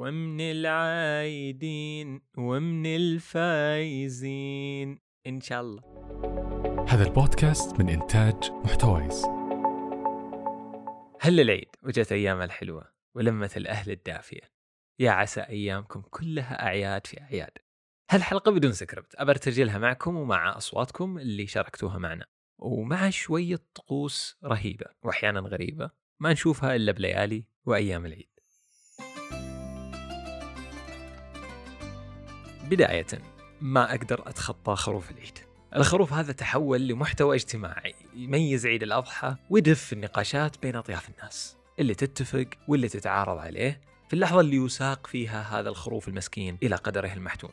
ومن العايدين ومن الفايزين. إن شاء الله. هذا البودكاست من إنتاج محتويس. هل العيد وجت أيام الحلوة ولمة الأهل الدافية؟ يا عسى أيامكم كلها أعياد في أعياد. هالحلقة بدون سكريبت. أبى أرتجلها معكم ومع أصواتكم اللي شاركتوها معنا. ومع شوية طقوس رهيبة وأحيانا غريبة ما نشوفها إلا بليالي وأيام العيد. بداية ما أقدر أتخطى خروف العيد. الخروف هذا تحول لمحتوى اجتماعي يميز عيد الأضحى ويدف النقاشات بين أطياف الناس. اللي تتفق واللي تتعارض عليه في اللحظة اللي يساق فيها هذا الخروف المسكين إلى قدره المحتوم.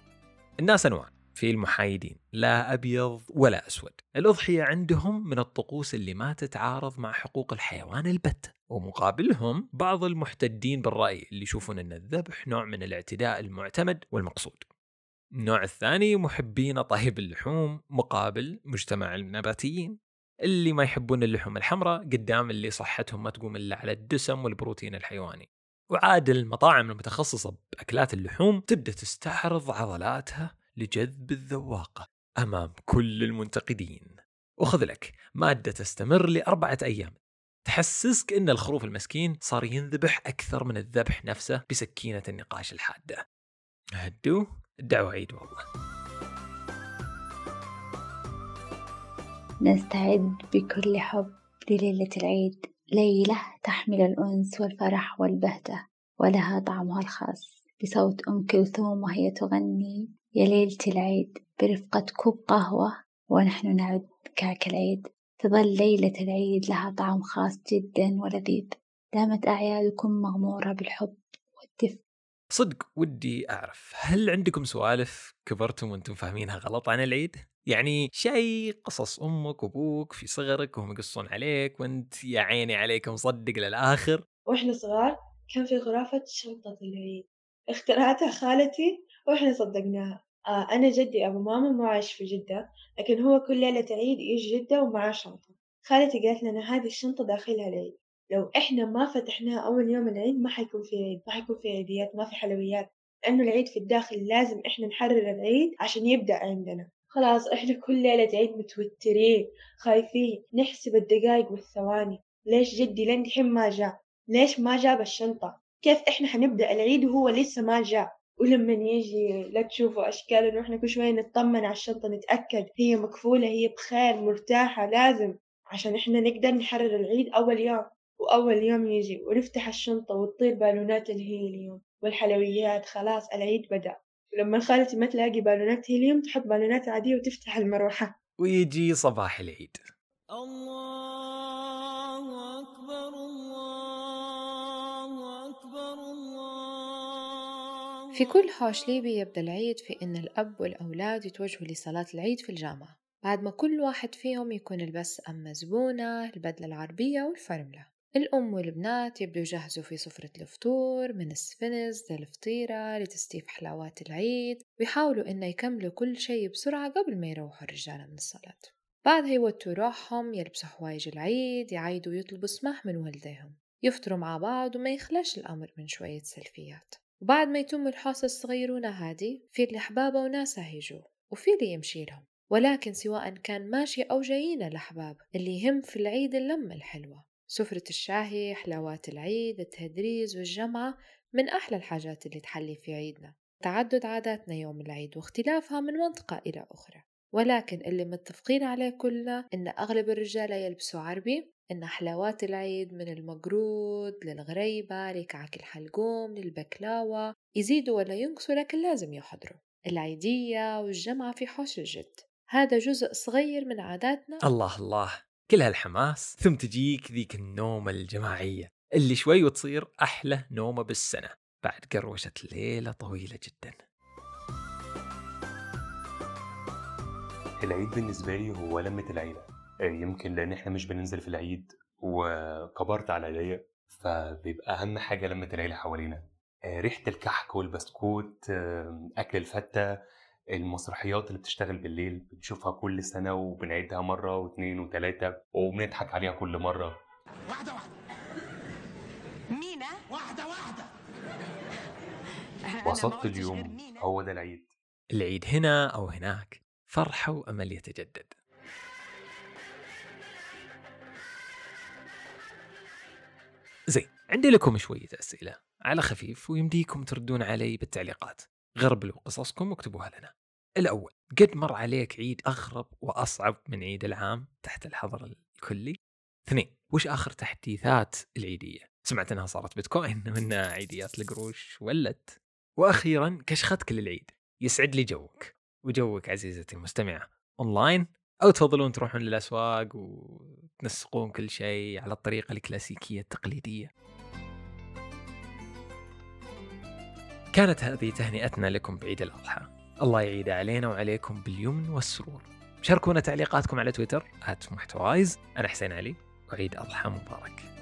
الناس أنواع في المحايدين لا أبيض ولا أسود. الأضحية عندهم من الطقوس اللي ما تتعارض مع حقوق الحيوان البتة ومقابلهم بعض المحتدين بالرأي اللي يشوفون أن الذبح نوع من الاعتداء المعتمد والمقصود. النوع الثاني محبين طيب اللحوم مقابل مجتمع النباتيين اللي ما يحبون اللحوم الحمراء قدام اللي صحتهم ما تقوم إلا على الدسم والبروتين الحيواني. وعاد المطاعم المتخصصة بأكلات اللحوم تبدأ تستعرض عضلاتها لجذب الذواقة أمام كل المنتقدين. وخذ لك مادة تستمر لأربعة أيام. تحسسك أن الخروف المسكين صار ينذبح أكثر من الذبح نفسه بسكينة النقاش الحادة. هدوا الدعوة عيد والله. نستعد بكل حب لليلة العيد. ليلة تحمل الأنس والفرح والبهجة ولها طعمها الخاص. بصوت أم كلثوم وهي تغني يا ليلة العيد برفقة كوب قهوة ونحن نعد كعك العيد. تظل ليلة العيد لها طعم خاص جدا ولذيذ. دامت أعيادكم مغمورة بالحب والدفء. صدق ودي أعرف هل عندكم سوالف كبرتم وأنتم فاهمينها غلط عن العيد؟ يعني شيء قصص أمك وأبوك في صغرك وهم يقصون عليك وأنت يا عيني عليك مصدق للآخر؟ وإحنا صغار كان في خرافة شنطة العيد اخترعتها خالتي وإحنا صدقناها. آه أنا جدي أبو ماما مو عايش في جدة لكن هو كل ليلة عيد يجي جدة ومعاه شنطة. خالتي قالت لنا هذه الشنطة داخلها العيد. لو إحنا ما فتحناها أول يوم العيد ما حيكون في عيد ما حيكون في عيديات ما في حلويات لأنه العيد في الداخل لازم إحنا نحرر العيد عشان يبدأ عندنا. خلاص إحنا كل ليلة عيد متوترين خايفين نحسب الدقايق والثواني. ليش جدي لين دحين ما جاء؟ ليش ما جاب الشنطة؟ كيف إحنا حنبدأ العيد وهو لسه ما جاء؟ ولما يجي لا تشوفوا أشكال إنه إحنا كل شوية نطمن على الشنطة نتأكد هي مكفولة هي بخير مرتاحة لازم عشان إحنا نقدر نحرر العيد أول يوم. وأول يوم يجي ونفتح الشنطة وتطير بالونات الهيليوم والحلويات خلاص العيد بدأ. ولما خالتي ما تلاقي بالونات هيليوم تحط بالونات عادية وتفتح المروحة. ويجي صباح العيد. الله أكبر الله أكبر الله في كل حوش ليبي يبدأ العيد في إن الأب والأولاد يتوجهوا لصلاة العيد في الجامعة. بعد ما كل واحد فيهم يكون لبس أما زبونة البدلة العربية والفرملة الأم والبنات يبدوا يجهزوا في سفرة الفطور من السفنز للفطيرة لتستيف حلاوات العيد ويحاولوا إنه يكملوا كل شيء بسرعة قبل ما يروحوا الرجالة من الصلاة. بعدها يوتوا روحهم يلبسوا حوايج العيد يعيدوا يطلبوا سماح من والديهم. يفطروا مع بعض وما يخلاش الأمر من شوية سلفيات. وبعد ما يتم الحوسة الصغيرونة هادي في اللي أحبابه وناسه يجوا وفي اللي يمشي لهم. ولكن سواء كان ماشي أو جايين الأحباب اللي يهم في العيد اللمة الحلوة. سفرة الشاهي حلاوات العيد التهدريز والجمعة من أحلى الحاجات اللي تحلي في عيدنا. تعدد عاداتنا يوم العيد واختلافها من منطقة إلى أخرى. ولكن اللي متفقين عليه كلنا إن أغلب الرجال يلبسوا عربي إن حلاوات العيد من المقرود للغريبة لكعك الحلقوم للبكلاوة يزيدوا ولا ينقصوا لكن لازم يحضروا. العيدية والجمعة في حوش الجد. هذا جزء صغير من عاداتنا. الله الله. كل هالحماس ثم تجيك ذيك النومة الجماعية اللي شوي وتصير أحلى نومة بالسنة بعد قروشة ليلة طويلة جدا. العيد بالنسبة لي هو لمة العيلة. آه، يمكن لأن إحنا مش بننزل في العيد وكبرت على ايديا فبيبقى أهم حاجة لمة العيلة حوالينا. آه، ريحة الكحك والبسكوت آه، أكل الفتة المسرحيات اللي بتشتغل بالليل بنشوفها كل سنة وبنعيدها مرة واثنين وثلاثة وبنضحك عليها كل مرة. واحدة واحدة. مينا؟ واحدة واحدة. وسط اليوم هو ده العيد. العيد هنا أو هناك فرحة وأمل يتجدد. زين عندي لكم شوية أسئلة على خفيف ويمديكم تردون علي بالتعليقات. غربلوا قصصكم واكتبوها لنا. الأول قد مر عليك عيد أغرب وأصعب من عيد العام تحت الحظر الكلي؟ اثنين وش آخر تحديثات العيدية؟ سمعت أنها صارت بيتكوين وأنها عيديات القروش ولت. وأخيرا كشختك للعيد يسعد لي جوك وجوك عزيزتي المستمعة أونلاين أو تفضلون تروحون للأسواق وتنسقون كل شيء على الطريقة الكلاسيكية التقليدية. كانت هذه تهنئتنا لكم بعيد الأضحى. الله يعيد علينا وعليكم باليمن والسرور. شاركونا تعليقاتكم على تويتر محتوايز أنا حسين علي وعيد أضحى مبارك.